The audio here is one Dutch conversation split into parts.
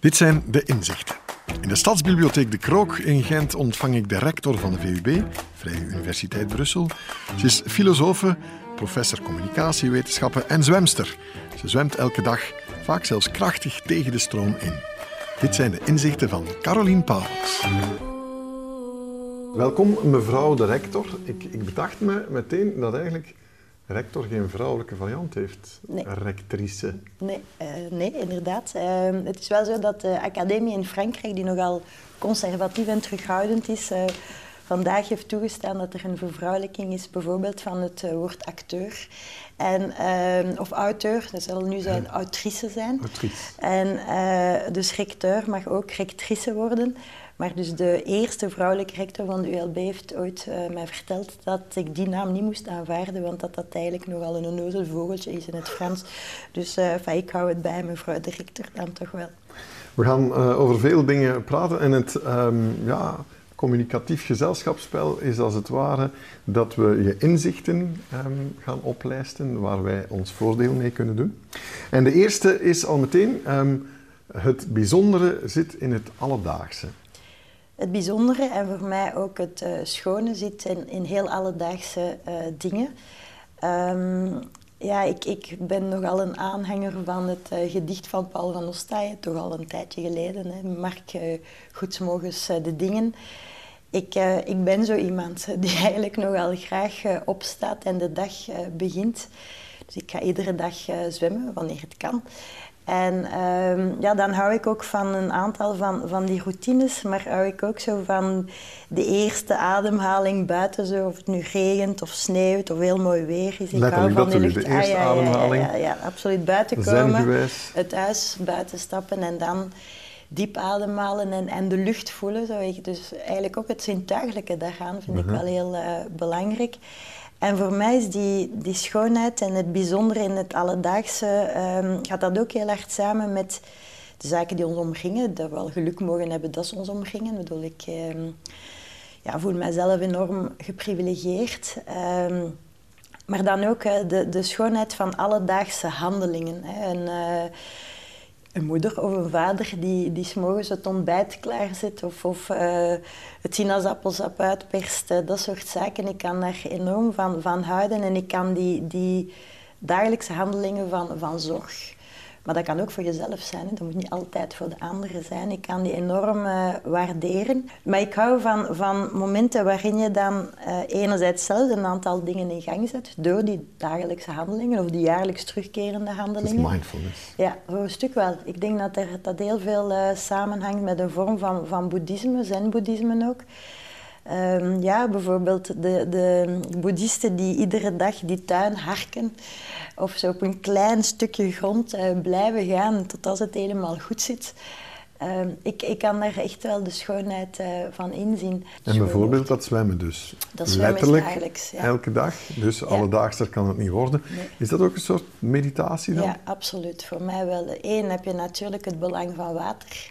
Dit zijn de inzichten. In de Stadsbibliotheek De Krook in Gent ontvang ik de rector van de VUB, Vrije Universiteit Brussel. Ze is filosofe, professor communicatiewetenschappen en zwemster. Ze zwemt elke dag, vaak zelfs krachtig tegen de stroom in. Dit zijn de inzichten van Carolien Pauwels. Welkom, mevrouw de rector. Ik, ik bedacht me meteen dat eigenlijk rector geen vrouwelijke variant heeft. Nee. Rectrice. Nee, eh, nee inderdaad. Eh, het is wel zo dat de academie in Frankrijk, die nogal conservatief en terughoudend is, eh, vandaag heeft toegestaan dat er een vervrouwelijking is, bijvoorbeeld van het eh, woord acteur. En, eh, of auteur, dat zal nu zijn autrice zijn. Autrice. En dus recteur mag ook rectrice worden. Maar dus de eerste vrouwelijke rector van de ULB heeft ooit eh, mij verteld dat ik die naam niet moest aanvaarden, want dat dat eigenlijk nogal een onnozel vogeltje is in het Frans. Dus enfin, ik hou het bij mevrouw de rector dan toch wel. We gaan eh, over veel dingen praten en het ehm, ja, communicatief gezelschapsspel is als het ware dat we je inzichten ehm, gaan oplijsten waar wij ons voordeel mee kunnen doen. En de eerste is al meteen, ehm, het bijzondere zit in het alledaagse. Het bijzondere en voor mij ook het eh, schone zit in, in heel alledaagse eh, dingen. Ehm, ja, ik, ik ben nogal een aanhanger van het eh, gedicht van Paul van Ostaaien, toch al een tijdje geleden. Hè. Mark uh, Goedsmogens de dingen. Ik, ik ben zo iemand die eigenlijk nogal graag opstaat en de dag begint. Dus ik ga iedere dag zwemmen wanneer het kan. En uh, ja, dan hou ik ook van een aantal van, van die routines, maar hou ik ook zo van de eerste ademhaling buiten, zo, of het nu regent of sneeuwt of heel mooi weer is. Ik hou van die lucht. De eerste ah, ja, ademhaling. Ja, ja, ja, absoluut buiten komen, het huis buiten stappen en dan diep ademhalen en, en de lucht voelen. Zo. Dus eigenlijk ook het zintuigelijke daaraan vind ik wel heel uh, belangrijk. En voor mij is die, die schoonheid en het bijzondere in het alledaagse, um, gaat dat ook heel hard samen met de zaken die ons omringen. Dat we wel geluk mogen hebben dat ze ons omringen. Ik bedoel, ik um, ja, voel mezelf enorm geprivilegieerd. Um, maar dan ook uh, de, de schoonheid van alledaagse handelingen. Hè. En, uh, een moeder of een vader die, die s'morgens het ontbijt klaarzet of, of uh, het sinaasappelsap uitperst, uh, dat soort zaken. Ik kan daar enorm van, van houden en ik kan die, die dagelijkse handelingen van, van zorg, maar dat kan ook voor jezelf zijn, hè. dat moet niet altijd voor de anderen zijn. Ik kan die enorm uh, waarderen. Maar ik hou van, van momenten waarin je dan enerzijds zelf een aantal dingen in gang zet door die dagelijkse handelingen of die jaarlijks terugkerende handelingen. Dat is mindfulness. Ja, voor een stuk wel. Ik denk dat er, dat heel veel uh, samenhangt met een vorm van, van boeddhisme, zen-boeddhisme ook. Um, ja, bijvoorbeeld de, de boeddhisten die iedere dag die tuin harken of zo op een klein stukje grond uh, blijven gaan tot als het helemaal goed zit. Uh, ik, ik kan daar echt wel de schoonheid uh, van inzien. En bijvoorbeeld dat zwemmen dus? Dat zwemmen Letterlijk is dagelijks, ja. elke dag, dus ja. alledaagster kan het niet worden. Nee. Is dat ook een soort meditatie dan? Ja, absoluut. Voor mij wel. Eén heb je natuurlijk het belang van water.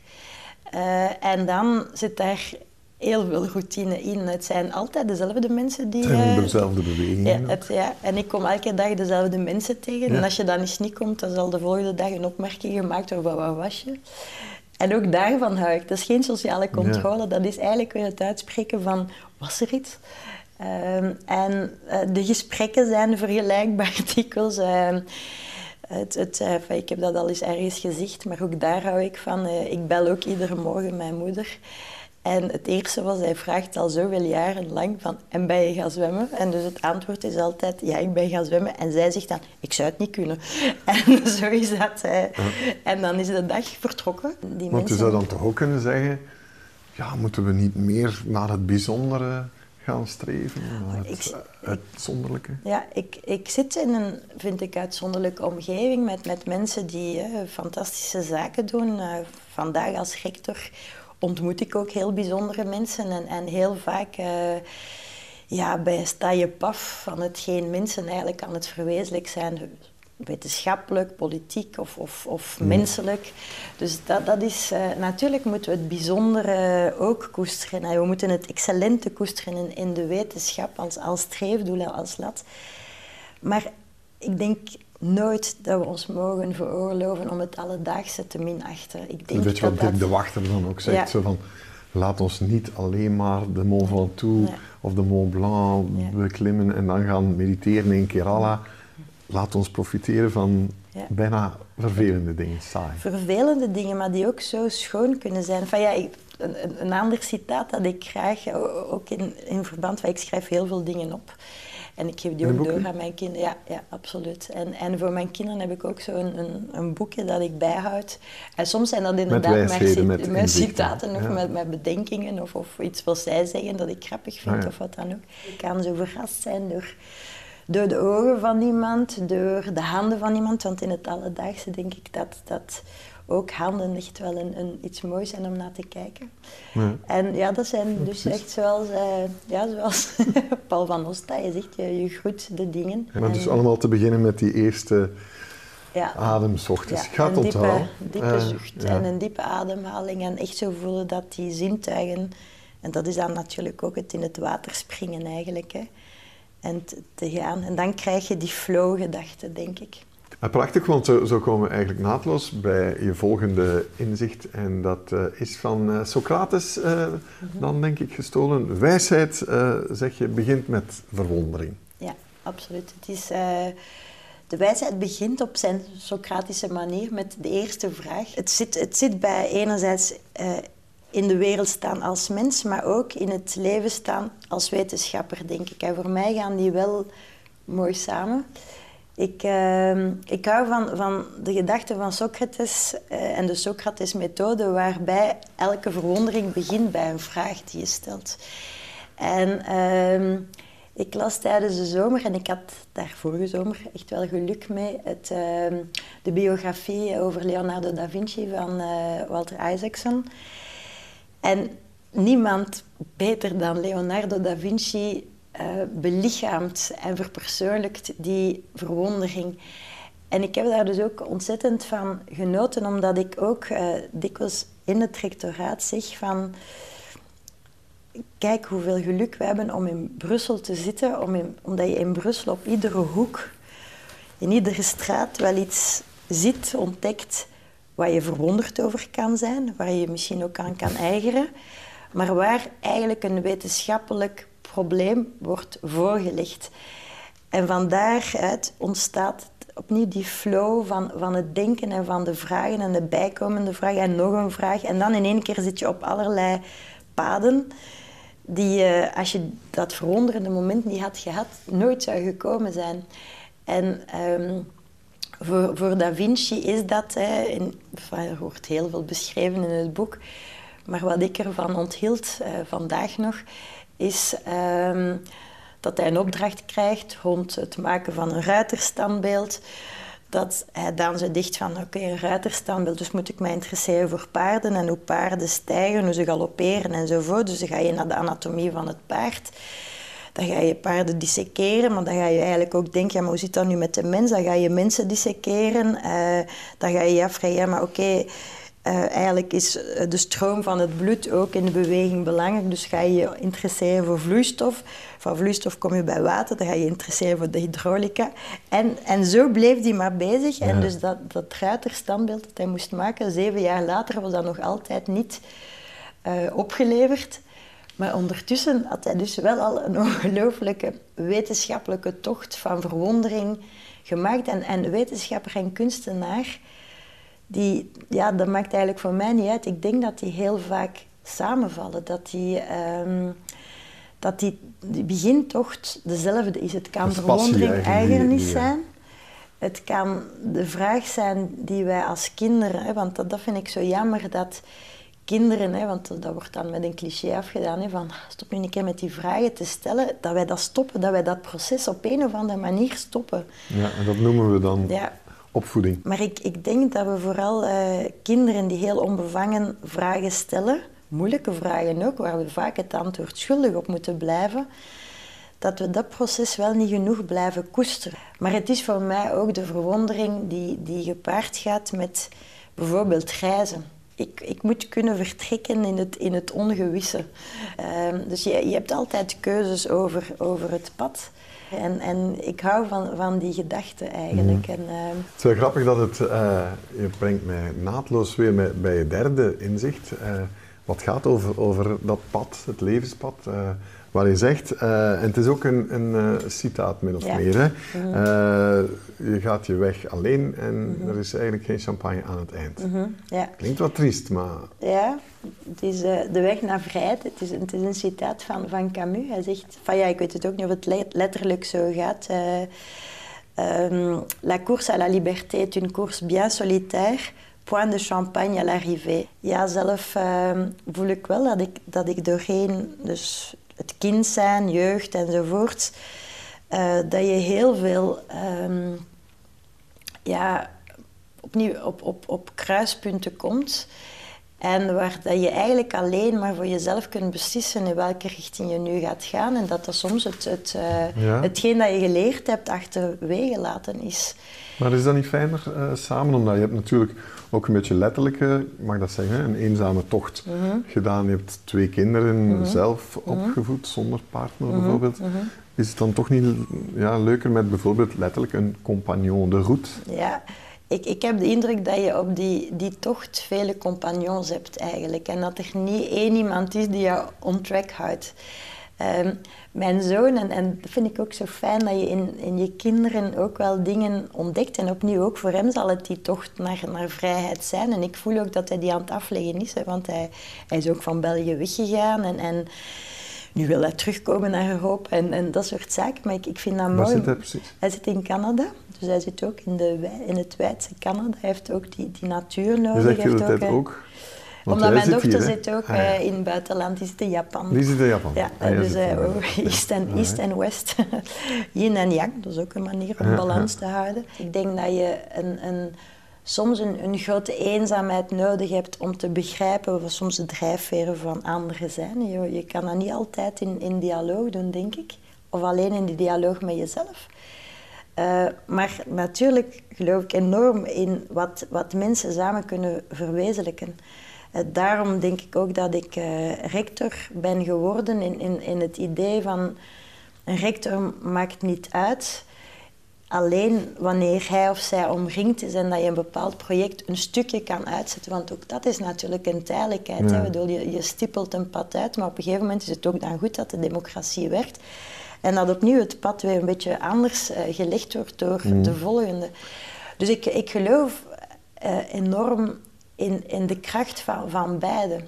Uh, en dan zit daar heel veel routine in. Het zijn altijd dezelfde mensen die... Het zijn dezelfde bewegingen. Ja, het, ja, en ik kom elke dag dezelfde mensen tegen. Ja. En als je dan eens niet komt, dan zal de volgende dag een opmerking gemaakt worden waar was je? En ook daarvan hou ik. Dat is geen sociale controle. Ja. Dat is eigenlijk weer het uitspreken van, was er iets? Um, en uh, de gesprekken zijn vergelijkbaar dikwijls. Uh, het, het, uh, ik heb dat al eens ergens gezegd, maar ook daar hou ik van. ik bel ook iedere morgen mijn moeder. En het eerste was, hij vraagt al zoveel jaren lang van, en ben je gaan zwemmen? En dus het antwoord is altijd, ja, ik ben gaan zwemmen. En zij zegt dan, ik zou het niet kunnen. En zo is dat. Hè. Ja. En dan is de dag vertrokken. Die Want je zou dan toch ook kunnen zeggen, ja, moeten we niet meer naar het bijzondere gaan streven, naar het ik, uitzonderlijke? Ja, ik, ik zit in een, vind ik, uitzonderlijke omgeving met, met mensen die uh, fantastische zaken doen. Uh, vandaag als rector ontmoet ik ook heel bijzondere mensen en, en heel vaak uh, ja, bij sta je paf van hetgeen mensen eigenlijk aan het verwezenlijk zijn. Wetenschappelijk, politiek of, of, of mm. menselijk. Dus dat, dat is, uh, natuurlijk moeten we het bijzondere ook koesteren. We moeten het excellente koesteren in, in de wetenschap als, als streefdoel, als lat. Maar ik denk nooit dat we ons mogen veroorloven om het alledaagse te minachten. Ik denk Weet je wat dat, de Wachter dan ook zegt? Zo van, laat ons niet alleen maar de Mont Ventoux of de Mont Blanc beklimmen en dan gaan mediteren in Kerala. Laat ons profiteren van bijna vervelende dingen, saai. Vervelende dingen, maar die ook zo schoon kunnen zijn. Van, ja, een, een, ander citaat dat ik graag, ook in, in verband, van ik schrijf heel veel dingen op. En ik geef die ook door aan mijn kinderen. Ja, ja absoluut. En, en voor mijn kinderen heb ik ook zo een, een, een boekje dat ik bijhoud. En soms zijn dat inderdaad met, met, citaten of met, met bedenkingen of, of iets wat zij zeggen dat ik grappig vind ah, of wat dan ook. Ik kan zo verrast zijn door, door de ogen van iemand, door de handen van iemand. Want in het alledaagse denk ik dat... dat ook handen echt wel een, een, iets moois zijn om naar te kijken. Ja. En ja, dat zijn dus echt zoals, uh, ja, zoals Paul van Osta, je zegt, je, je groet de dingen. Maar dus allemaal te beginnen met die eerste ja. adem ochtends. Ja, Gaat een diepe, diepe uh, zucht en een diepe ademhaling en echt zo voelen dat die zintuigen, en dat is dan natuurlijk ook het in het water springen eigenlijk, hè, en te gaan. En dan krijg je die flow-gedachte, denk ik. Prachtig, want zo, komen we eigenlijk naadloos bij je volgende inzicht. En dat uh, is van uh, Socrates, -hmm. dan denk ik gestolen. Wijsheid, zeg je, begint met verwondering. Ja, absoluut. Het is, de wijsheid begint op zijn Socratische manier met de eerste vraag. Het zit, het zit bij enerzijds in de wereld staan als mens, maar ook in het leven staan als wetenschapper, denk ik. En voor mij gaan die wel mooi samen. Ik, uh, ik hou van, van de gedachte van Socrates uh, en de Socrates-methode, waarbij elke verwondering begint bij een vraag die je stelt. En uh, ik las tijdens de zomer, en ik had daar vorige zomer echt wel geluk mee, het, ehm, de biografie over Leonardo da Vinci van eh, Walter Isaacson. En niemand beter dan Leonardo da Vinci uh, belichaamt en verpersoonlijkt die verwondering. En ik heb daar dus ook ontzettend van genoten, omdat ik ook uh, dikwijls in het rectoraat zeg van... Kijk hoeveel geluk we hebben om in Brussel te zitten, om omdat je in Brussel op iedere hoek, in iedere straat wel iets ziet, ontdekt waar je verwonderd over kan zijn, waar je misschien ook aan kan eigeren, maar waar eigenlijk een wetenschappelijk probleem wordt voorgelegd. En van daaruit ontstaat opnieuw die flow van, van het denken en van de vragen en de bijkomende vragen en nog een vraag. En dan in één keer zit je op allerlei paden die, als je dat verwonderende moment niet had gehad, nooit zou gekomen zijn. En um, voor, voor Da Vinci is dat, hè, in, er wordt heel veel beschreven in het boek, maar wat ik ervan onthield uh, vandaag nog, is uh, dat hij een opdracht krijgt rond het maken van een ruiterstandbeeld. Dat hij dan zo dicht van, oké, een ruiterstandbeeld, dus moet ik mij interesseren voor paarden en hoe paarden stijgen, hoe ze galopperen enzovoort. Dus dan ga je naar de anatomie van het paard. Dan ga je paarden disseceren, maar dan ga je eigenlijk ook denken, ja, maar hoe zit dat nu met de mens? Dan ga je mensen disseceren. Uh, dan ga je je ja, maar oké, uh, eigenlijk is de stroom van het bloed ook in de beweging belangrijk. Dus ga je je interesseren voor vloeistof. Van vloeistof kom je bij water, dan ga je je interesseren voor de hydraulica. En, en zo bleef hij maar bezig. En dus dat, dat ruiterstandbeeld dat hij moest maken, zeven jaar later was dat nog altijd niet uh, opgeleverd. Maar ondertussen had hij dus wel al een ongelooflijke wetenschappelijke tocht van verwondering gemaakt. En, en wetenschapper en kunstenaar, die, ja, dat maakt eigenlijk voor mij niet uit. Ik denk dat die heel vaak samenvallen. Dat die, um, dat die, die begintocht dezelfde is. Het kan verwondering eigenlijk zijn. Het kan de vraag zijn die wij als kinderen, hè, want dat, dat vind ik zo jammer dat kinderen, hè, want dat wordt dan met een cliché afgedaan, hè, van stop nu een keer met die vragen te stellen, dat wij dat stoppen, dat wij dat proces op een of andere manier stoppen. Ja, en dat noemen we dan ja. Opvoeding. Maar ik, ik denk dat we vooral uh, kinderen die heel onbevangen vragen stellen, moeilijke vragen ook, waar we vaak het antwoord schuldig op moeten blijven, dat we dat proces wel niet genoeg blijven koesteren. Maar het is voor mij ook de verwondering die, die gepaard gaat met bijvoorbeeld reizen ik, ik moet kunnen vertrekken in het, in het ongewisse. Ehm, dus je, je hebt altijd keuzes over, over het pad. En, en ik hou van, van die gedachten eigenlijk. Mm. En, uh... Het is wel grappig dat het, uh, je brengt mij naadloos weer met, bij je derde inzicht, uh, wat gaat over, over dat pad, het levenspad waar je zegt, uh, en het is ook een, een uh, citaat min of meer, hè? Mm -hmm. je gaat je weg alleen en mm -hmm. er is eigenlijk geen champagne aan het eind. Mm -hmm. ja. Klinkt wat triest, maar... Ja, het is de weg naar vrijheid. Het is, het is een citaat van, van Camus. Hij zegt, van ja, ik weet het ook niet of het letterlijk zo gaat... Um, la course à la liberté est une course bien solitaire point de champagne à l'arrivée. Ja, zelf uh, voel ik wel dat ik, dat ik doorheen, dus het kind zijn, jeugd enzovoort, uh, dat je heel veel um, ja, opnieuw op, op, op kruispunten komt. En waar dat je eigenlijk alleen maar voor jezelf kunt beslissen in welke richting je nu gaat gaan. En dat dat soms het, het, uh, ja. hetgeen dat je geleerd hebt achterwege laten is. Maar is dat niet fijner uh, samen? Omdat je hebt natuurlijk ook een beetje letterlijke, mag dat zeggen, een eenzame tocht mhm. gedaan. Je hebt twee kinderen mhm. zelf mhm. opgevoed, zonder partner bijvoorbeeld. Is het dan toch niet ja, leuker met bijvoorbeeld letterlijk een compagnon de route? Ja, ik, ik heb de indruk dat je op die, die tocht vele compagnons hebt eigenlijk. En dat er niet één iemand is die jou on track houdt. Um, mijn zoon, en, en dat vind ik ook zo fijn, dat je in, in je kinderen ook wel dingen ontdekt. En opnieuw ook voor hem zal het die tocht naar, naar vrijheid zijn. En ik voel ook dat hij die aan het afleggen is, hè, want hij, hij is ook van België weggegaan. En, en nu wil hij terugkomen naar Europa en, en dat soort zaken. Maar ik, ik vind dat mooi. Waar zit hij precies? Hij zit in Canada. Dus hij zit ook in, de, in het wijdse Canada. Hij heeft ook die, die natuur nodig. Dus hij heeft ook, ook omdat mijn dochter zit ook ah, eh, in het buitenland, die zit in Japan. Die zit in Japan? Ja, ah, dus uh, East, en, East en West. Yin en Yang, dat is ook een manier om balans te houden. Ik denk dat je een, een, soms een, een, grote eenzaamheid nodig hebt om te begrijpen wat soms de drijfveren van anderen zijn. Je, je kan dat niet altijd in, in dialoog doen, denk ik. Of alleen in die dialoog met jezelf. Uh, maar natuurlijk geloof ik enorm in wat, wat mensen samen kunnen verwezenlijken. Uh, daarom denk ik ook dat ik uh, rector ben geworden in, in, in het idee van een rector maakt niet uit alleen wanneer hij of zij omringd is en dat je een bepaald project een stukje kan uitzetten. Want ook dat is natuurlijk een tijdelijkheid. Ja. Bedoel, je, je stippelt een pad uit, maar op een gegeven moment is het ook dan goed dat de democratie werkt. En dat opnieuw het pad weer een beetje anders uh, gelegd wordt door mm. de volgende. Dus ik, ik geloof uh, enorm in, in de kracht van, van beide.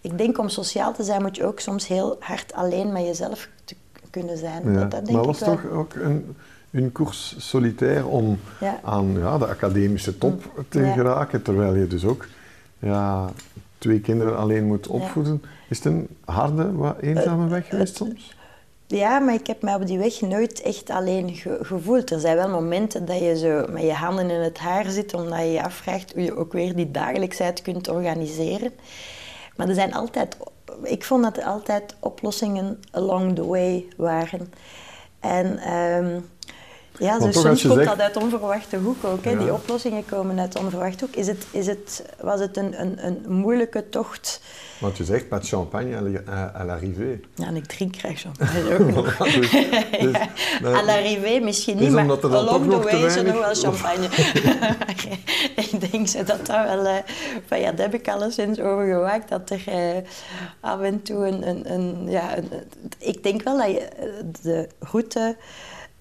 Ik denk om sociaal te zijn moet je ook soms heel hard alleen met jezelf te kunnen zijn. Ja. Dat, dat denk maar was toch ook een, een koers solitair om ja. aan ja, de academische top mm. te geraken, terwijl je dus ook ja, twee kinderen alleen moet opvoeden. Is het een harde, wat eenzame uh, weg geweest soms? Ja, maar ik heb mij op die weg nooit echt alleen gevoeld. Er zijn wel momenten dat je zo met je handen in het haar zit, omdat je je afvraagt hoe je ook weer die dagelijksheid kunt organiseren. Maar er zijn altijd, ik vond dat er altijd oplossingen along the way waren. En um, ja, dus soms komt dat uit onverwachte hoek ook. Hè. Die oplossingen komen uit onverwachte hoek. Is het, is het, was het een, een, een moeilijke tocht? Want je zegt met champagne à l'arrivée. Ja, en ik drink graag champagne ook nog. dus, dus, à l'arrivée misschien niet, maar along the way is nog wel champagne. ik denk dat dat wel... Uh, van, ja, daar heb ik alleszins over gewaakt, dat er uh, af en toe een... een, een ja, een, ik denk wel dat je eh, de route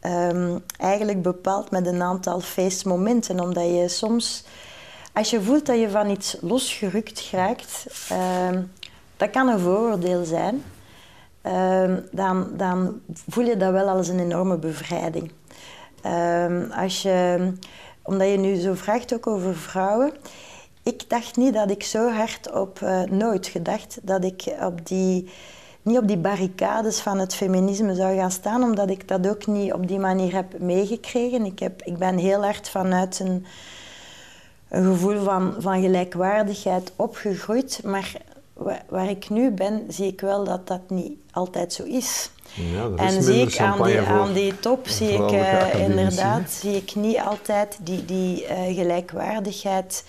um, eigenlijk bepaald met een aantal feestmomenten. Omdat je soms, als je voelt dat je van iets losgerukt raakt, um, dat kan een vooroordeel zijn, um, dan, dan voel je dat wel als een enorme bevrijding. als je, omdat je nu zo vraagt ook over vrouwen. Ik dacht niet dat ik zo hard op, uh, nooit gedacht, dat ik op die niet op die barricades van het feminisme zou gaan staan, omdat ik dat ook niet op die manier heb meegekregen. Ik, heb, ik ben heel hard vanuit een, een gevoel van, van gelijkwaardigheid opgegroeid, maar waar, waar, ik nu ben, zie ik wel dat dat niet altijd zo is. Ja, en zie ik aan die, aan die top, zie ik uh, inderdaad, zie ik niet altijd die, die uh, gelijkwaardigheid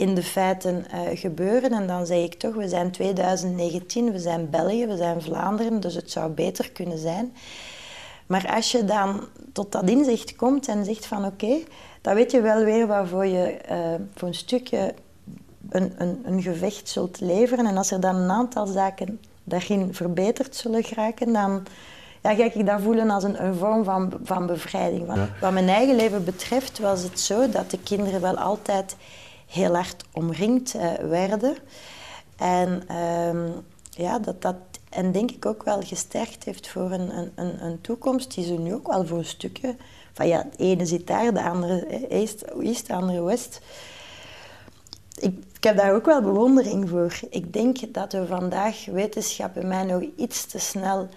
in de feiten uh, gebeuren. En dan zeg ik toch, we zijn 2019, we zijn België, we zijn Vlaanderen, dus het zou beter kunnen zijn. Maar als je dan tot dat inzicht komt en zegt van oké, dan weet je wel weer waarvoor je eh, voor een stukje een, een, een, gevecht zult leveren. En als er dan een aantal zaken daarin verbeterd zullen geraken, dan ja, ga ik dat voelen als een, een vorm van, van bevrijding. Wat mijn eigen leven betreft was het zo dat de kinderen wel altijd heel hard omringd uh, werden. En ehm, ja, dat dat en denk ik ook wel gesterkt heeft voor een, een, een toekomst die ze nu ook wel voor een stukje... Van ja, de ene zit daar, de andere east, east de andere west. Ik, ik, heb daar ook wel bewondering voor. Ik denk dat we vandaag wetenschap in mij nog iets te snel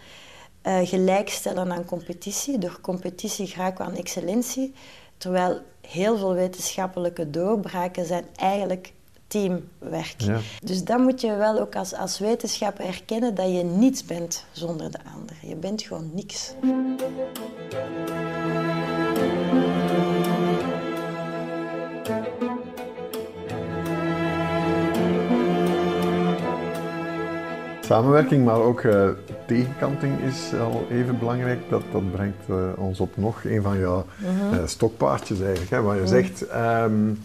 uh, gelijkstellen aan competitie. Door competitie we aan excellentie. Terwijl heel veel wetenschappelijke doorbraken zijn eigenlijk teamwerk. Ja. Dus dan moet je wel ook als, als wetenschapper erkennen dat je niets bent zonder de ander. Je bent gewoon niks. Samenwerking, maar ook uh, tegenkanting is al even belangrijk. Dat, dat brengt uh, ons op nog een van jouw uh, stokpaardjes eigenlijk. Hè, waar je mhm. zegt, um,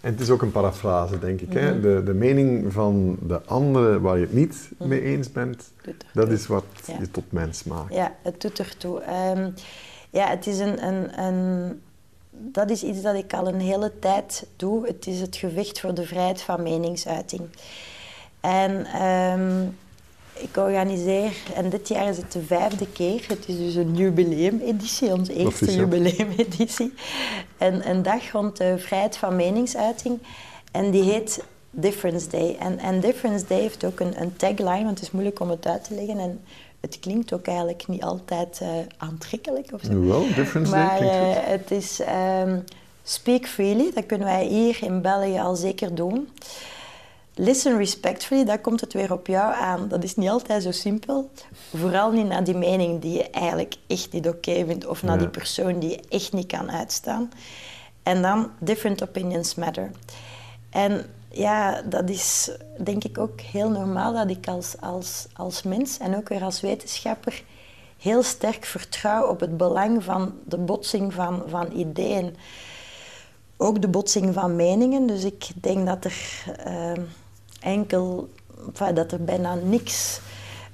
en het is ook een parafrase, denk ik. hè? Mhm. De, de mening van de andere waar je het niet mhm. mee eens bent, dat is wat je tot mens maakt. Ja, het doet ertoe. Um, ja, het is een, een, een, dat is iets dat ik al een hele tijd doe. Het is het gewicht voor de vrijheid van meningsuiting. En um, ik organiseer, en dit jaar is het de vijfde keer, het is dus een jubileumeditie, onze eerste jubileumeditie. En een dag rond de vrijheid van meningsuiting. En die heet Difference Day. En, en Difference Day heeft ook een, een, tagline, want het is moeilijk om het uit te leggen. En het klinkt ook eigenlijk niet altijd uh, aantrekkelijk of zo. Wel, Difference maar, Day uh, het is um, Speak Freely, dat kunnen wij hier in België al zeker doen. Listen respectfully, daar komt het weer op jou aan. Dat is niet altijd zo simpel. Vooral niet naar die mening die je eigenlijk echt niet oké vindt of naar die persoon die je echt niet kan uitstaan. En dan different opinions matter. En ja, dat is denk ik ook heel normaal dat ik als, als, als mens en ook weer als wetenschapper heel sterk vertrouw op het belang van de botsing van, van ideeën. Ook de botsing van meningen. Dus ik denk dat er. Uh, enkel dat er bijna niks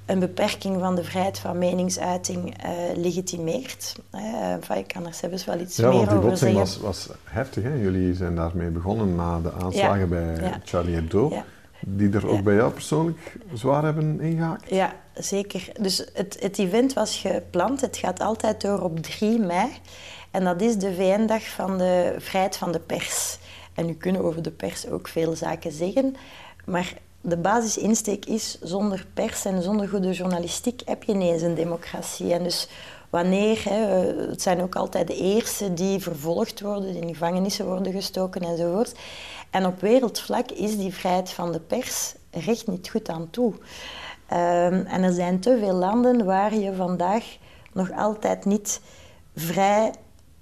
een beperking van de vrijheid van meningsuiting uh, legitimeert. Uh, ik kan er zelfs wel iets ja, meer over zeggen. Ja, want die botsing was, was heftig. Hè? Jullie zijn daarmee begonnen na de aanslagen bij Charlie Hebdo. Die er ook bij jou persoonlijk zwaar hebben ingehaakt? Ja, zeker. Dus het, het event was gepland. Het gaat altijd door op 3 mei. En dat is de VN-dag van de vrijheid van de pers. En nu kunnen over de pers ook veel zaken zeggen. Maar de basisinsteek is, zonder pers en zonder goede journalistiek heb je ineens een democratie. En dus wanneer, hè, het zijn ook altijd de eerste die vervolgd worden, die in gevangenissen worden gestoken enzovoort. En op wereldvlak is die vrijheid van de pers recht niet goed aan toe. Um, en er zijn te veel landen waar je vandaag nog altijd niet vrij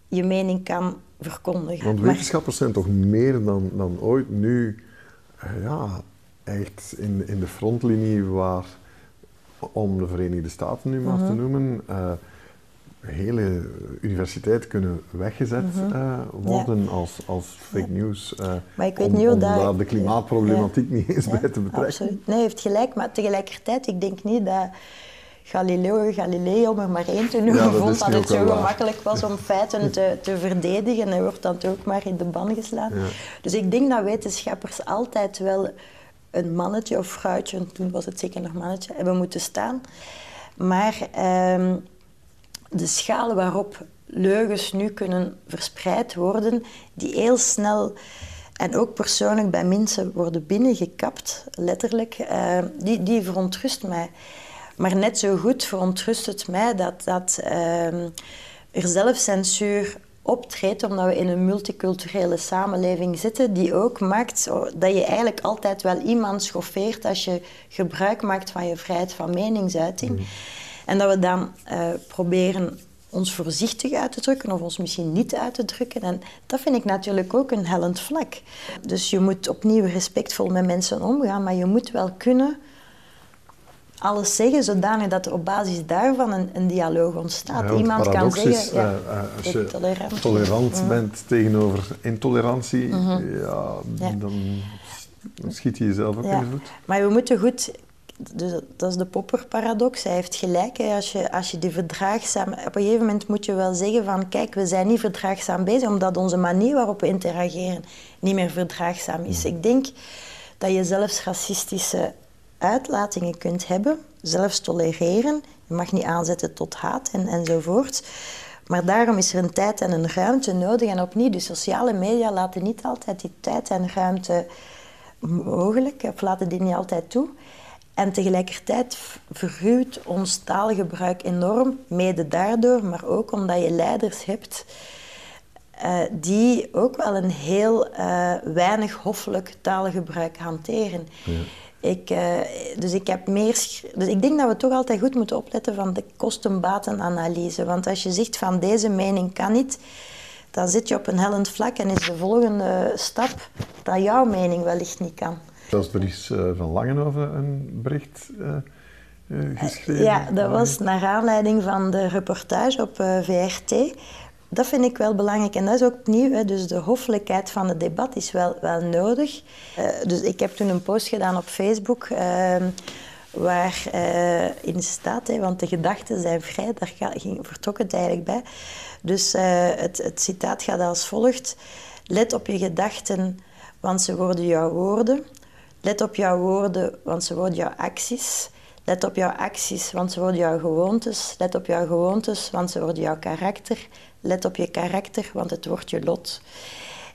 je mening kan verkondigen. Want wetenschappers zijn toch meer dan, dan ooit nu eh, ja, echt in, in de frontlinie waar, om de Verenigde Staten nu maar te mhm. noemen, uh, hele universiteiten kunnen weggezet mhm. eh, worden als, als fake news. Uh, maar ik weet om, niet hoe daar de klimaatproblematiek niet eens bij te betrekken. Absoluut. Nee, heeft gelijk, maar tegelijkertijd, ik denk niet dat Galileo Galilei, om er maar één te noemen, vond dat het zo gemakkelijk was om feiten te, te verdedigen. En hij wordt dan ook maar in de ban geslaan. Dus ik denk dat wetenschappers altijd wel een mannetje of vrouwtje, toen was het zeker nog mannetje, hebben moeten staan. Maar ehm, de schaal waarop leugens nu kunnen verspreid worden, die heel snel en ook persoonlijk bij mensen worden binnengekapt, letterlijk, uh, die, die verontrust mij. Maar net zo goed verontrust het mij dat, dat uh, er zelfcensuur optreedt, omdat we in een multiculturele samenleving zitten, die ook maakt dat je eigenlijk altijd wel iemand schoffeert als je gebruik maakt van je vrijheid van meningsuiting. Mm. En dat we dan uh, proberen ons voorzichtig uit te drukken of ons misschien niet uit te drukken. En dat vind ik natuurlijk ook een hellend vlak. Dus je moet opnieuw respectvol met mensen omgaan, maar je moet wel kunnen alles zeggen, zodanig dat er op basis daarvan een, een dialoog ontstaat. Iemand kan zeggen, is, ja, uh, als je tolerant, tolerant mm. bent tegenover intolerantie, mhm. ja, dan schiet je jezelf ook in de voet. Maar we moeten goed dus dat is de popperparadox. Hij heeft gelijk. Hè. Als, je, als je die verdraagzaam... Op een gegeven moment moet je wel zeggen van... Kijk, we zijn niet verdraagzaam bezig, omdat onze manier waarop we interageren niet meer verdraagzaam is. Ik denk dat je zelfs racistische uitlatingen kunt hebben, zelfs tolereren. Je mag niet aanzetten tot haat en, enzovoort. Maar daarom is er een tijd en een ruimte nodig. En opnieuw, de sociale media laten niet altijd die tijd en ruimte mogelijk, of laten die niet altijd toe. En tegelijkertijd verruwt ons taalgebruik enorm, mede daardoor, maar ook omdat je leiders hebt uh, die ook wel een heel uh, weinig hoffelijk taalgebruik hanteren. Ja. Ik, uh, dus ik heb meer. Dus ik denk dat we toch altijd goed moeten opletten van de kosten-batenanalyse. Want als je zegt van deze mening kan niet, dan zit je op een hellend vlak en is de volgende stap dat jouw mening wellicht niet kan. Zelfs er is uh, van Langenhoven een bericht uh, geschreven. Ja, dat was naar aanleiding van de reportage op VRT. Dat vind ik wel belangrijk en dat is ook nieuw. Hè. Dus de hoffelijkheid van het debat is wel, wel nodig. dus ik heb toen een post gedaan op Facebook ehm, waar in staat, hè, want de gedachten zijn vrij, daar ging, vertrok het eigenlijk bij. Dus het, het citaat gaat als volgt. Let op je gedachten, want ze worden jouw woorden. Let op jouw woorden, want ze worden jouw acties. Let op jouw acties, want ze worden jouw gewoontes. Let op jouw gewoontes, want ze worden jouw karakter. Let op je karakter, want het wordt je lot.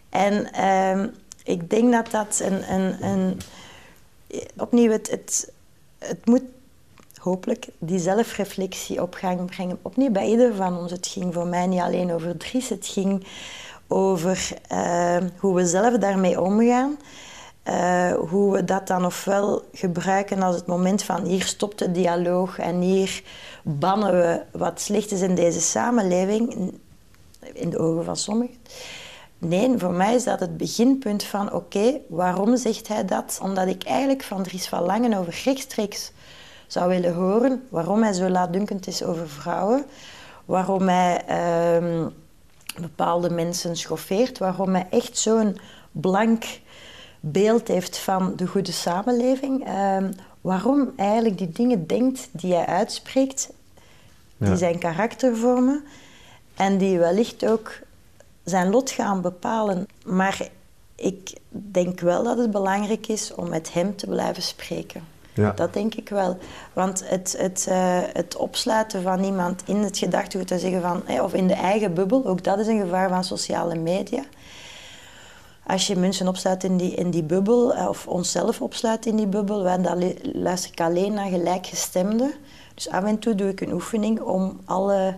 En ehm, ik denk dat dat een... een, een opnieuw, het, het, het moet hopelijk die zelfreflectie op gang brengen. Opnieuw bij ieder van ons. Het ging voor mij niet alleen over Dries, het ging over ehm, hoe we zelf daarmee omgaan. Uh, hoe we dat dan ofwel gebruiken als het moment van hier stopt de dialoog en hier bannen we wat slecht is in deze samenleving, in de ogen van sommigen. Nee, voor mij is dat het beginpunt van oké, waarom zegt hij dat? Omdat ik eigenlijk van Dries van Langen over rechtstreeks zou willen horen waarom hij zo laatdunkend is over vrouwen, waarom hij uh, bepaalde mensen schoffeert, waarom hij echt zo'n blank beeld heeft van de goede samenleving. Ehm, waarom eigenlijk die dingen denkt die hij uitspreekt, die zijn karakter vormen en die wellicht ook zijn lot gaan bepalen. Maar ik denk wel dat het belangrijk is om met hem te blijven spreken. Ja. Dat denk ik wel. Want het, het, uh, het opsluiten van iemand in het gedachtegoed te zeggen van, of in de eigen bubbel, ook dat is een gevaar van sociale media als je mensen opsluit in die, in die bubbel, eh, of onszelf opsluit in die bubbel, dan luister ik alleen naar gelijkgestemden. Dus af en toe doe ik een oefening om alle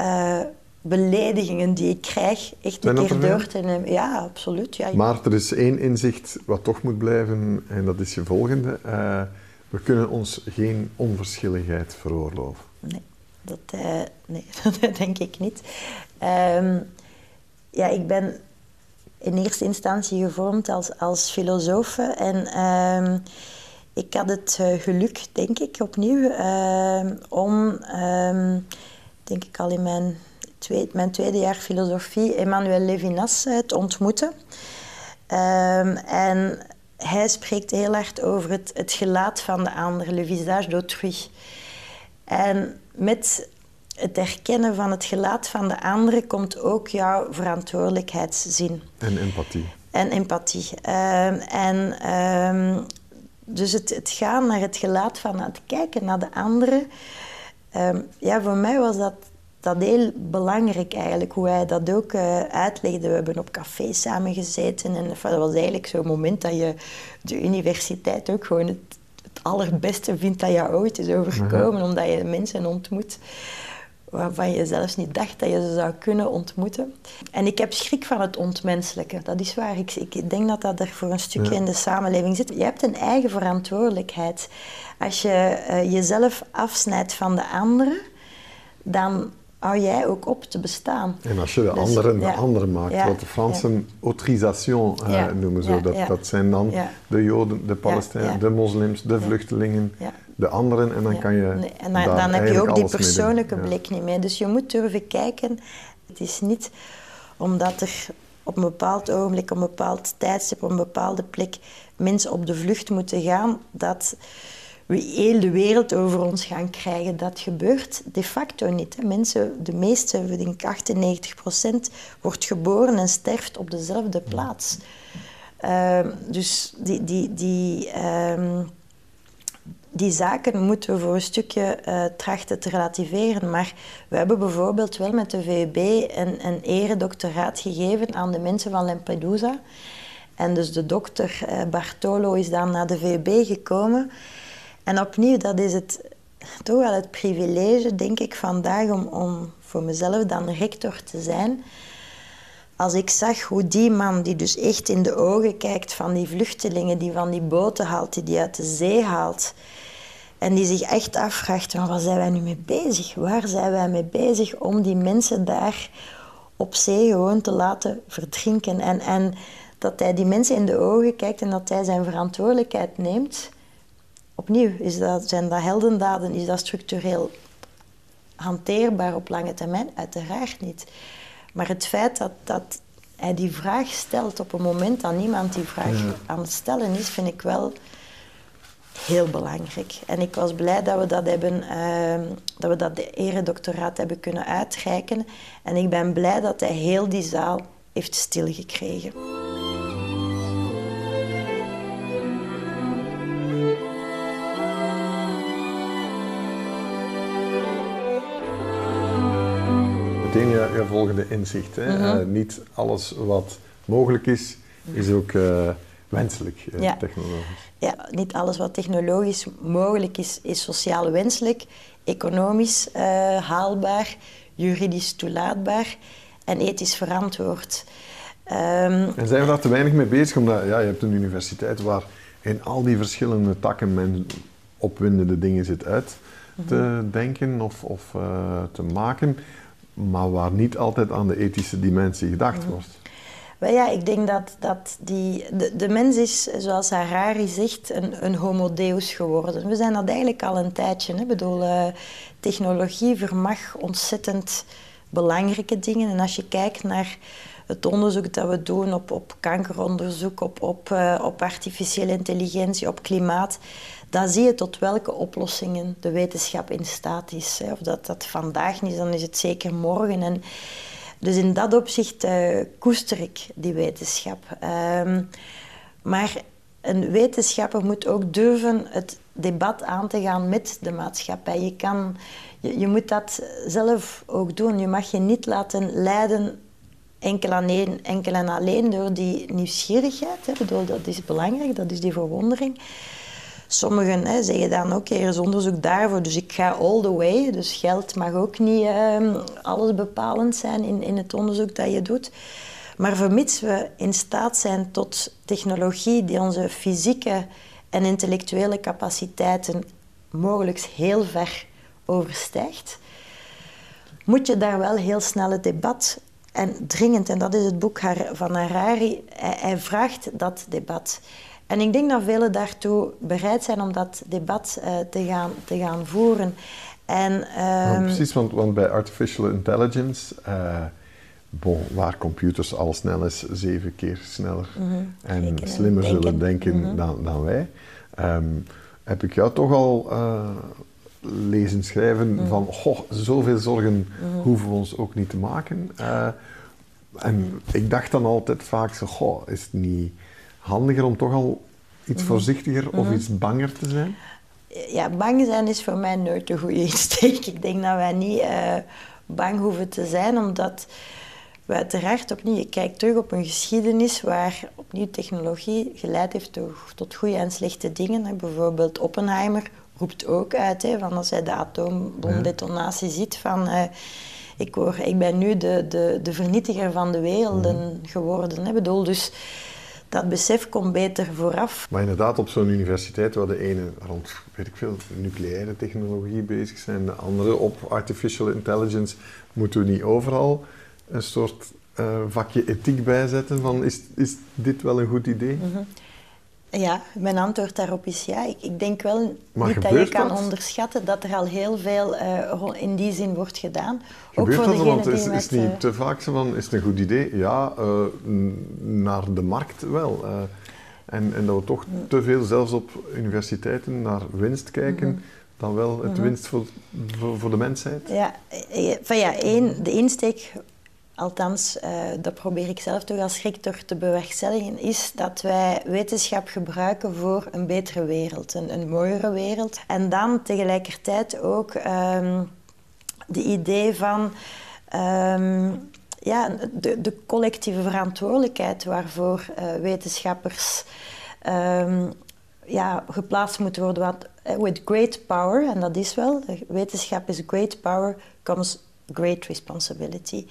uh, beledigingen die ik krijg echt een keer door te nemen. Ja, absoluut. Ja. Maar er is één inzicht wat toch moet blijven, en dat is je volgende. Uh, we kunnen ons geen onverschilligheid veroorloven. Nee, dat, uh, nee, dat denk ik niet. Um, ja, ik ben in eerste instantie gevormd als, als filosoof. En ehm, ik had het geluk, denk ik, opnieuw, uh, om, denk ik al in mijn, tweede, mijn tweede jaar filosofie, Emmanuel Levinas te ontmoeten. Ehm, en hij spreekt heel hard over het, het gelaat van de ander, le visage d'autrui. En met het herkennen van het gelaat van de andere komt ook jouw verantwoordelijkheidszin. En empathie. En empathie. Ehm, en ehm, dus het, het, gaan naar het gelaat van het kijken naar de andere. Ehm, ja, voor mij was dat, dat heel belangrijk eigenlijk, hoe hij dat ook uh, uitlegde. We hebben op café samen gezeten en dat was eigenlijk zo'n moment dat je de universiteit ook gewoon het, het allerbeste vindt dat je ooit is overkomen, omdat je mensen ontmoet waarvan je zelfs niet dacht dat je ze zou kunnen ontmoeten. En ik heb schrik van het ontmenselijke. Dat is waar. Ik, ik denk dat dat er voor een stukje in de samenleving zit. Je hebt een eigen verantwoordelijkheid. Als je uh, jezelf afsnijdt van de anderen, dan hou jij ook op te bestaan. En als je de dus, anderen de anderen maakt, wat de Fransen autorisation uh, noemen, zo, dat, dat zijn dan de Joden, de Palestijnen, de moslims, de vluchtelingen, de anderen, en dan kan je. Nee, en dan, dan heb je ook die persoonlijke blik niet meer. Dus je moet durven kijken. Het is niet omdat er op een bepaald ogenblik, op een bepaald tijdstip, op een bepaalde plek mensen op de vlucht moeten gaan, dat we heel de wereld over ons gaan krijgen. Dat gebeurt de facto niet. Mensen, de meeste, ik denk 98 procent, wordt geboren en sterft op dezelfde plaats. Uh, dus die, die, die, uh, die zaken moeten we voor een stukje uh, trachten te relativeren. Maar we hebben bijvoorbeeld wel met de VUB een, een eredoctoraat gegeven aan de mensen van Lampedusa. En dus de dokter uh, Bartolo is dan naar de VUB gekomen. En opnieuw, dat is het, toch wel het privilege, denk ik, vandaag om, om voor mezelf dan rector te zijn. Als ik zag hoe die man, die dus echt in de ogen kijkt van die vluchtelingen, die van die boten haalt, die die uit de zee haalt, en die zich echt afvraagt, waar zijn wij nu mee bezig? Waar zijn wij mee bezig om die mensen daar op zee gewoon te laten verdrinken? En, en dat hij die mensen in de ogen kijkt en dat hij zijn verantwoordelijkheid neemt opnieuw, is dat, zijn dat heldendaden, is dat structureel hanteerbaar op lange termijn? Uiteraard niet. Maar het feit dat, dat hij die vraag stelt op een moment dat niemand die vraag aan het stellen is, vind ik wel heel belangrijk. En ik was blij dat we dat hebben, uh, dat we dat de eredoctoraat hebben kunnen uitreiken. En ik ben blij dat hij heel die zaal heeft stilgekregen. Je, volgende inzicht. Hè? Mhm. Eh, niet alles wat mogelijk is, is ook uh, wenselijk uh, technologisch. Ja, niet alles wat technologisch mogelijk is, is sociaal wenselijk, economisch haalbaar, juridisch toelaatbaar en ethisch verantwoord. Um, en zijn we daar te weinig mee bezig? Omdat ja, je hebt een universiteit waar in al die verschillende takken men opwindende dingen zit uit te mhm. denken of, of te maken maar waar niet altijd aan de ethische dimensie gedacht mm. wordt. Wel ja, ik denk dat, dat die, de, de mens is, zoals Harari zegt, een, een homo deus geworden. We zijn dat eigenlijk al een tijdje. Hè? Ik bedoel, uh, technologie vermag ontzettend belangrijke dingen. En als je kijkt naar het onderzoek dat we doen op, op kankeronderzoek, op, op, uh, op artificiële intelligentie, op klimaat, dan zie je tot welke oplossingen de wetenschap in staat is. Of dat dat vandaag niet is, dan is het zeker morgen. En dus in dat opzicht uh, koester ik die wetenschap. Ehm, maar een wetenschapper moet ook durven het debat aan te gaan met de maatschappij. Je, kan, je, je moet dat zelf ook doen. Je mag je niet laten leiden enkel, alleen, enkel en alleen door die nieuwsgierigheid. Hè. Bedoel, dat is belangrijk, dat is die verwondering. Sommigen hè, zeggen dan ook, er is onderzoek daarvoor, dus ik ga all the way. Dus geld mag ook niet uh, alles bepalend zijn in, in het onderzoek dat je doet. Maar vermits we in staat zijn tot technologie die onze fysieke en intellectuele capaciteiten mogelijk heel ver overstijgt, moet je daar wel heel snel het debat en dringend, en dat is het boek van Harari, hij vraagt dat debat. En ik denk dat velen daartoe bereid zijn om dat debat uh, te, gaan, te gaan voeren. En, um, precies, want, want, bij artificial intelligence, uh, bon, waar computers al snel is, zeven keer sneller mm en slimmer zullen denken mm dan, dan, wij, um, heb ik jou toch al uh, lezen schrijven mm van, goh, zoveel zorgen mhm. hoeven we ons ook niet te maken. en ik dacht dan altijd vaak zo, goh, is het niet handiger om toch al iets mhm. voorzichtiger of mhm. iets banger te zijn? Ja, bang zijn is voor mij nooit een goede insteek. Ik denk dat wij niet uh, bang hoeven te zijn, omdat we uiteraard opnieuw, je kijkt terug op een geschiedenis waar opnieuw technologie geleid heeft tot, tot goede en slechte dingen. Bijvoorbeeld Oppenheimer roept ook uit, hè, van als hij de atoombomdetonatie ziet, van... Uh, ik, hoor, ik ben nu de, de, de vernietiger van de werelden mhm. geworden. Hè. Bedoel, dus dat besef komt beter vooraf. Maar inderdaad, op zo'n universiteit waar de ene rond, weet ik veel, nucleaire technologie bezig zijn, de andere op artificial intelligence, moeten we niet overal een soort uh, vakje ethiek bijzetten van is, is dit wel een goed idee? Mhm. Ja, mijn antwoord daarop is ja. Ik, ik denk wel niet dat je kan onderschatten dat er al heel veel uh, in die zin wordt gedaan. Gebeurt ook voor dat? Want is, is het niet eh, te vaak zo van, is het een goed idee? Ja, uh, naar de markt wel. en, en dat we toch mm. te veel, zelfs op universiteiten, naar winst kijken. Mm-hmm. Dan wel het mm-hmm. winst voor, voor, voor, de mensheid? Ja, van ja één, de insteek althans, uh, dat probeer ik zelf toch als rector te bewerkstelligen, is dat wij wetenschap gebruiken voor een betere wereld, een, mooiere wereld. En dan tegelijkertijd ook um, de idee van um, ja, de, de, collectieve verantwoordelijkheid waarvoor uh, wetenschappers um, ja, geplaatst moeten worden. Want uh, with great power, en dat is wel, wetenschap is great power, comes great responsibility.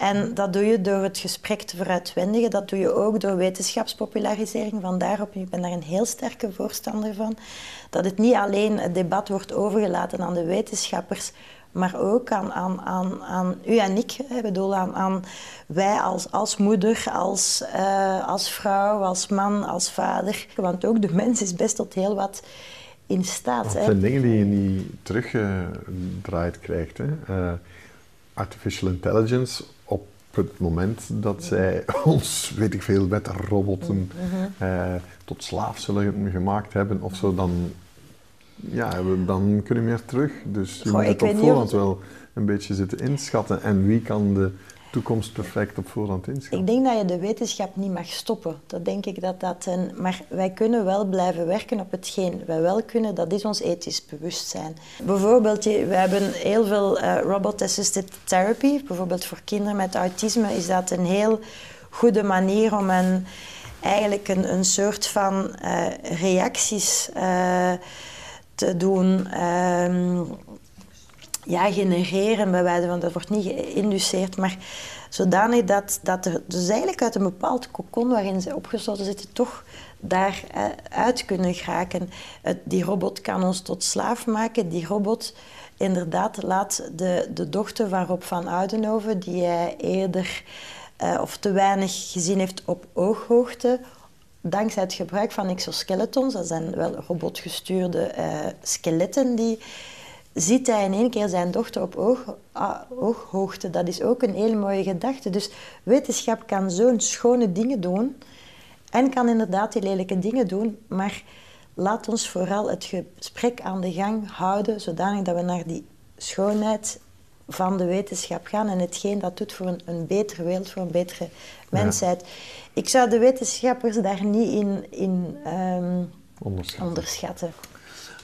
En dat doe je door het gesprek te veruitwendigen. Dat doe je ook door wetenschapspopularisering. Vandaar op, ik ben daar een heel sterke voorstander van. Dat het niet alleen het debat wordt overgelaten aan de wetenschappers, maar ook aan, aan, aan, aan u en ik. Ik bedoel, aan, aan wij als, als moeder, als, uh, als vrouw, als man, als vader. Want ook de mens is best tot heel wat in staat. Dat zijn dingen die je niet teruggedraaid krijgt. Hè? Uh, artificial intelligence op het moment dat zij ons, weet ik veel, met robotten mm-hmm. eh, tot slaaf zullen gemaakt hebben of zo, dan, ja, dan kunnen we meer terug. Dus je moet het op voorhand wel een beetje zitten inschatten. En wie kan de toekomst perfect op voorhand inschatten. Ik denk dat je de wetenschap niet mag stoppen. Dat denk ik dat dat een... Maar wij kunnen wel blijven werken op hetgeen wij wel kunnen. Dat is ons ethisch bewustzijn. Bijvoorbeeld, we hebben heel veel uh, robot-assisted therapy. Bijvoorbeeld voor kinderen met autisme is dat een heel goede manier om een, eigenlijk een, een soort van uh, reacties uh, te doen... Ehm, ja, genereren, bij wijze van, dat wordt niet geïnduceerd, maar zodanig dat, dat er dus eigenlijk uit een bepaald kokon waarin ze opgesloten zitten, toch daar eh, uit kunnen geraken. die robot kan ons tot slaaf maken. Die robot inderdaad laat de, de dochter van Rob van Oudenhoven, die hij eerder uh, of te weinig gezien heeft op ooghoogte, dankzij het gebruik van exoskeletons, dat zijn wel robotgestuurde uh, skeletten die ziet hij in één keer zijn dochter op oog, ah, ooghoogte. Dat is ook een hele mooie gedachte. Dus wetenschap kan zo'n schone dingen doen en kan inderdaad die lelijke dingen doen, maar laat ons vooral het gesprek aan de gang houden, zodanig dat we naar die schoonheid van de wetenschap gaan en hetgeen dat doet voor een, een betere wereld, voor een betere mensheid. Ik zou de wetenschappers daar niet in, in um, onderschatten. onderschatten.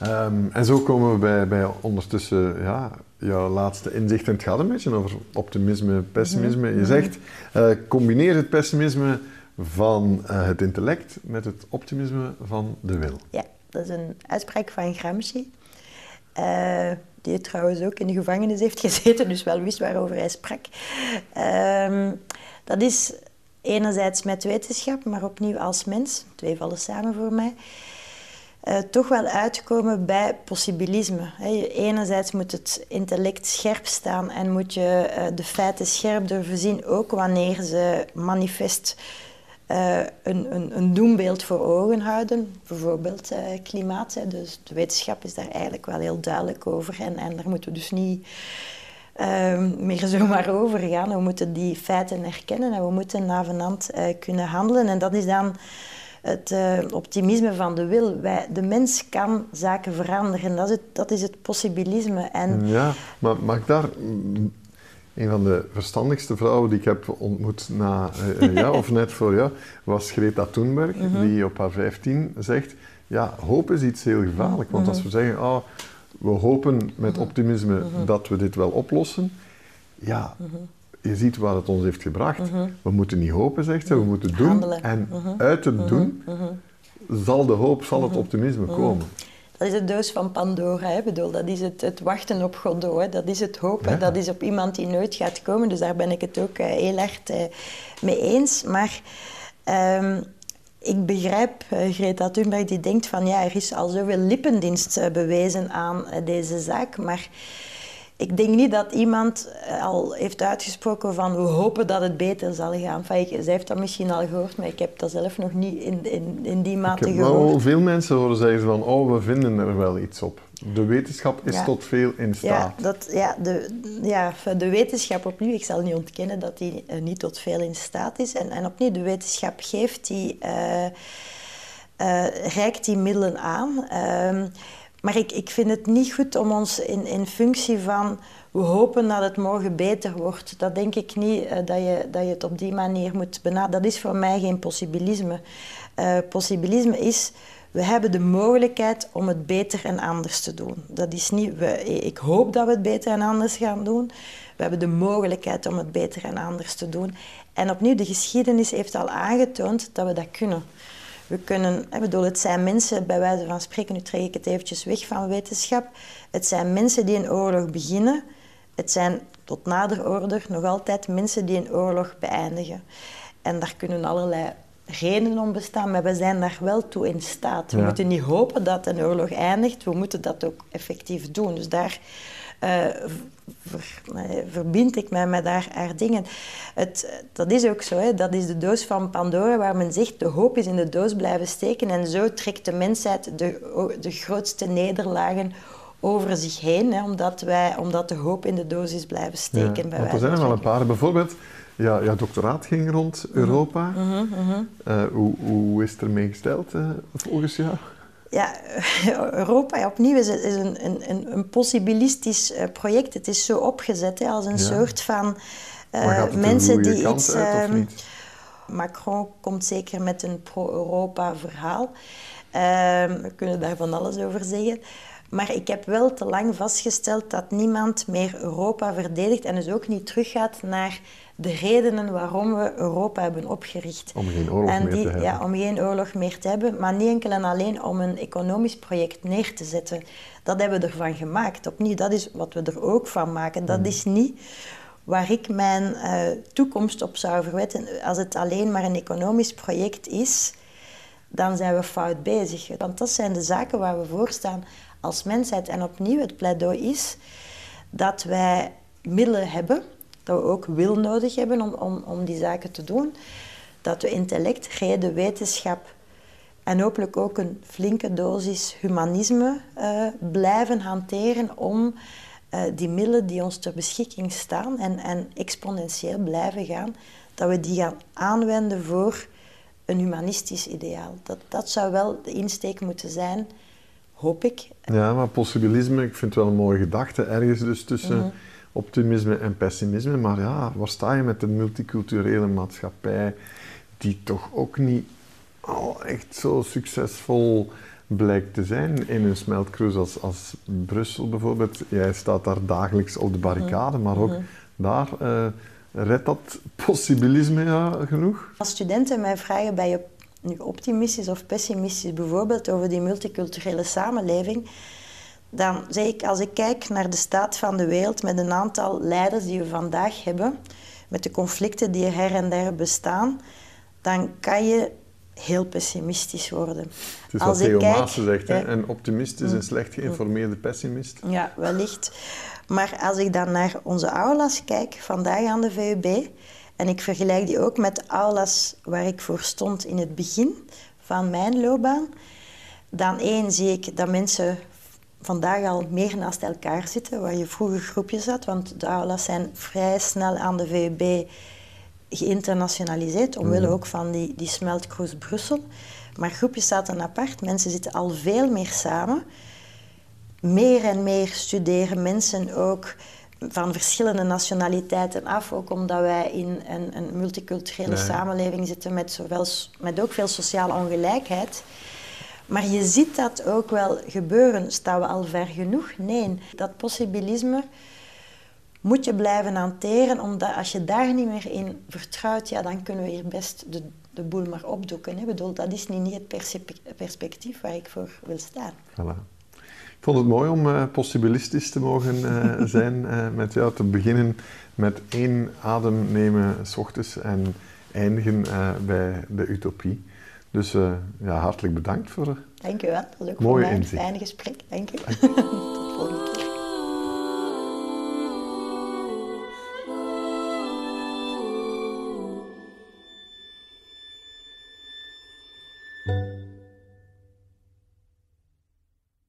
Um, en zo komen we bij, bij ondertussen ja, jouw laatste inzicht. En het gaat een beetje over optimisme, pessimisme. Je mhm. zegt, uh, combineer het pessimisme van uh, het intellect met het optimisme van de wil. Ja, dat is een uitspraak van Gramsci. Uh, die trouwens ook in de gevangenis heeft gezeten, dus wel wist waarover hij sprak. Uh, dat is enerzijds met wetenschap, maar opnieuw als mens. Twee vallen samen voor mij. Uh, toch wel uitkomen bij possibilisme. He, enerzijds moet het intellect scherp staan en moet je uh, de feiten scherp durven zien, ook wanneer ze manifest uh, een, een, een, doembeeld voor ogen houden. Bijvoorbeeld klimaat. Dus de wetenschap is daar eigenlijk wel heel duidelijk over en, en daar moeten we dus niet ehm, meer zomaar over gaan. We moeten die feiten erkennen en we moeten navenant kunnen handelen. En dat is dan het uh, optimisme van de wil. Wij, de mens kan zaken veranderen. Dat is het, dat is het possibilisme. En ja, maar mag ik daar... Een van de verstandigste vrouwen die ik heb ontmoet na uh, ja, of net voor jou, was Greta Thunberg, mhm. die op haar 15 zegt: Ja, hoop is iets heel gevaarlijk. Want als mhm. we zeggen: oh, we hopen met mhm. optimisme dat we dit wel oplossen, ja, je ziet waar het ons heeft gebracht. Mhm. We moeten niet hopen, zegt ze, we moeten doen. En mhm. uit het mhm. doen zal de hoop, zal het optimisme komen. Dat is de doos van Pandora. Hè? Bedoel, dat is het, het wachten op Godot. Hè? Dat is het hopen. Dat is op iemand die nooit gaat komen. Dus daar ben ik het ook uh, heel erg uh, mee eens. Maar um, ik begrijp uh, Greta Thunberg die denkt van ja, er is al zoveel lippendienst bewezen aan deze zaak, maar ik denk niet dat iemand al heeft uitgesproken van we hopen dat het beter zal gaan. Enfin, ik, zij heeft dat misschien al gehoord, maar ik heb dat zelf nog niet in, in, in die mate gehoord. Ik heb wel veel mensen horen zeggen van oh, we vinden er wel iets op. De wetenschap is tot veel in staat. Ja, dat, ja, de, ja, de wetenschap opnieuw, ik zal niet ontkennen dat die uh, niet tot veel in staat is. En, en opnieuw, de wetenschap geeft die, uh, uh, reikt die middelen aan. Ehm, maar ik, ik vind het niet goed om ons in, in functie van we hopen dat het morgen beter wordt. Dat denk ik niet dat, je, dat je het op die manier moet benaderen. Dat is voor mij geen possibilisme. possibilisme is we hebben de mogelijkheid om het beter en anders te doen. Dat is niet, we, ik hoop dat we het beter en anders gaan doen. We hebben de mogelijkheid om het beter en anders te doen. En opnieuw, de geschiedenis heeft al aangetoond dat we dat kunnen. We kunnen, ik bedoel, het zijn mensen, bij wijze van spreken, nu trek ik het eventjes weg van wetenschap. Het zijn mensen die een oorlog beginnen. Het zijn tot nader oorlog nog altijd mensen die een oorlog beëindigen. En daar kunnen allerlei redenen om bestaan, maar we zijn daar wel toe in staat. We moeten niet hopen dat een oorlog eindigt, we moeten dat ook effectief doen. Dus daar uh, verbind ik mij met daar, haar dingen. Het, dat is ook zo, hè. dat is de doos van Pandora waar men zegt de hoop is in de doos blijven steken en zo trekt de mensheid de, de grootste nederlagen over zich heen, hè, omdat, wij, omdat de hoop in de doos is blijven steken. Ja, er zijn er wel een paar. Bijvoorbeeld, ja, jouw doctoraat ging rond mhm. Europa. Mm -hmm, hoe, hoe is het ermee gesteld uh, volgens jou? Ja, Europa opnieuw is, is een, een, een possibilistisch uh, project. Het is zo opgezet hè, als een soort van mensen die iets. Ehm, Macron komt zeker met een pro-Europa verhaal. Ehm, we kunnen daar van alles over zeggen. Maar ik heb wel te lang vastgesteld dat niemand meer Europa verdedigt en dus ook niet teruggaat naar de redenen waarom we Europa hebben opgericht. Om geen oorlog en meer te hebben. Ja, om geen oorlog meer te hebben, maar niet enkel en alleen om een economisch project neer te zetten. Dat hebben we ervan gemaakt. Opnieuw, dat is wat we er ook van maken. Dat mm. is niet waar ik mijn uh, toekomst op zou verwetten. Als het alleen maar een economisch project is, dan zijn we fout bezig. Want dat zijn de zaken waar we voor staan als mensheid. En opnieuw, het pleidooi is dat wij middelen hebben dat we ook wil nodig hebben om, om, om die zaken te doen. Dat we intellect, reden, wetenschap en hopelijk ook een flinke dosis humanisme uh, blijven hanteren om uh, die middelen die ons ter beschikking staan en, en exponentieel blijven gaan, dat we die gaan aanwenden voor een humanistisch ideaal. Dat, dat zou wel de insteek moeten zijn, hoop ik. Ja, maar possibilisme, ik vind het wel een mooie gedachte, ergens dus tussen... Mhm optimisme en pessimisme. Maar ja, waar sta je met een multiculturele maatschappij die toch ook niet al echt zo succesvol blijkt te zijn in een smeltkroes als, als Brussel bijvoorbeeld. Jij staat daar dagelijks op de barricade, maar ook mhm. daar uh, redt dat possibilisme ja, genoeg? Als studenten mij vragen, ben je nu optimistisch of pessimistisch bijvoorbeeld over die multiculturele samenleving, dan zeg ik, als ik kijk naar de staat van de wereld met een aantal leiders die we vandaag hebben, met de conflicten die er her en der bestaan, dan kan je heel pessimistisch worden. Het is wat Theo Maas zegt, hè? een optimist is een slecht geïnformeerde pessimist. Ja, wellicht. Maar als ik dan naar onze aulas kijk, vandaag aan de VUB, en ik vergelijk die ook met de aulas waar ik voor stond in het begin van mijn loopbaan, dan één zie ik dat mensen vandaag al meer naast elkaar zitten, waar je vroeger groepjes had. Want de aulas zijn vrij snel aan de VUB geïnternationaliseerd, omwille mhm. ook van die, die smeltkroes Brussel. Maar groepjes zaten apart, mensen zitten al veel meer samen. Meer en meer studeren mensen ook van verschillende nationaliteiten af, ook omdat wij in een, een multiculturele samenleving zitten met, zowel, met ook veel sociale ongelijkheid. Maar je ziet dat ook wel gebeuren. Staan we al ver genoeg? Nee. Dat possibilisme moet je blijven hanteren, omdat als je daar niet meer in vertrouwt, ja, dan kunnen we hier best de, de boel maar opdoeken. Hè. Bedoel, dat is niet, het perspectief waar ik voor wil staan. Voilà. Ik vond het mooi om uh, possibilistisch te mogen uh, zijn uh, met jou. Te beginnen met één adem nemen s ochtends en eindigen bij de utopie. Dus ja, hartelijk bedankt voor ook mooie mij een fijn gesprek. Dank u. Tot volgende keer.